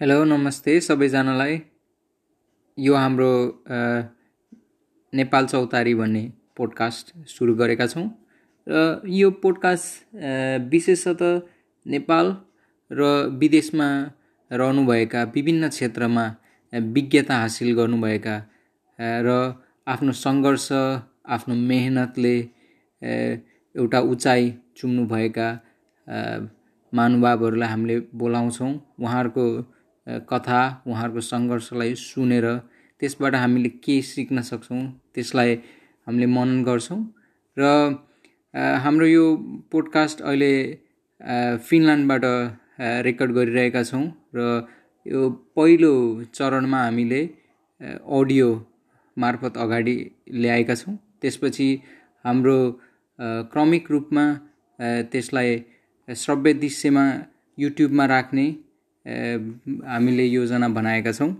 Hello नमस्ते सबैजनालाई। यो हाम्रो नेपाल चौतारी भन्ने पोडकास्ट सुरु गरेका छौँ। र यो पोडकास्ट विशेषतः नेपाल र विदेशमा रहनुभएका विभिन्न क्षेत्रमा विज्ञता हासिल गर्नुभएका र आफ्नो सङ्घर्ष आफ्नो मेहनतले एउटा उचाइ चुम्नुभएका महानुभावहरूलाई हामीले बोलाउँछौँ। उहाँहरूको कथा उहाँहरूको सङ्घर्षलाई सुनेर त्यसबाट हामीले के सिक्न सक्छौँ त्यसलाई हामीले मनन गर्छौँ। र हाम्रो यो पोडकास्ट अहिले फिनल्यान्डबाट रेकर्ड गरिरहेका छौँ र यो पहिलो चरणमा हामीले अडियो मार्फत अगाडि ल्याएका छौँ। त्यसपछि हाम्रो क्रमिक रूपमा त्यसलाई श्रव्य दृश्यमा युट्युबमा राख्ने हामीले योजना बनाएका छौँ।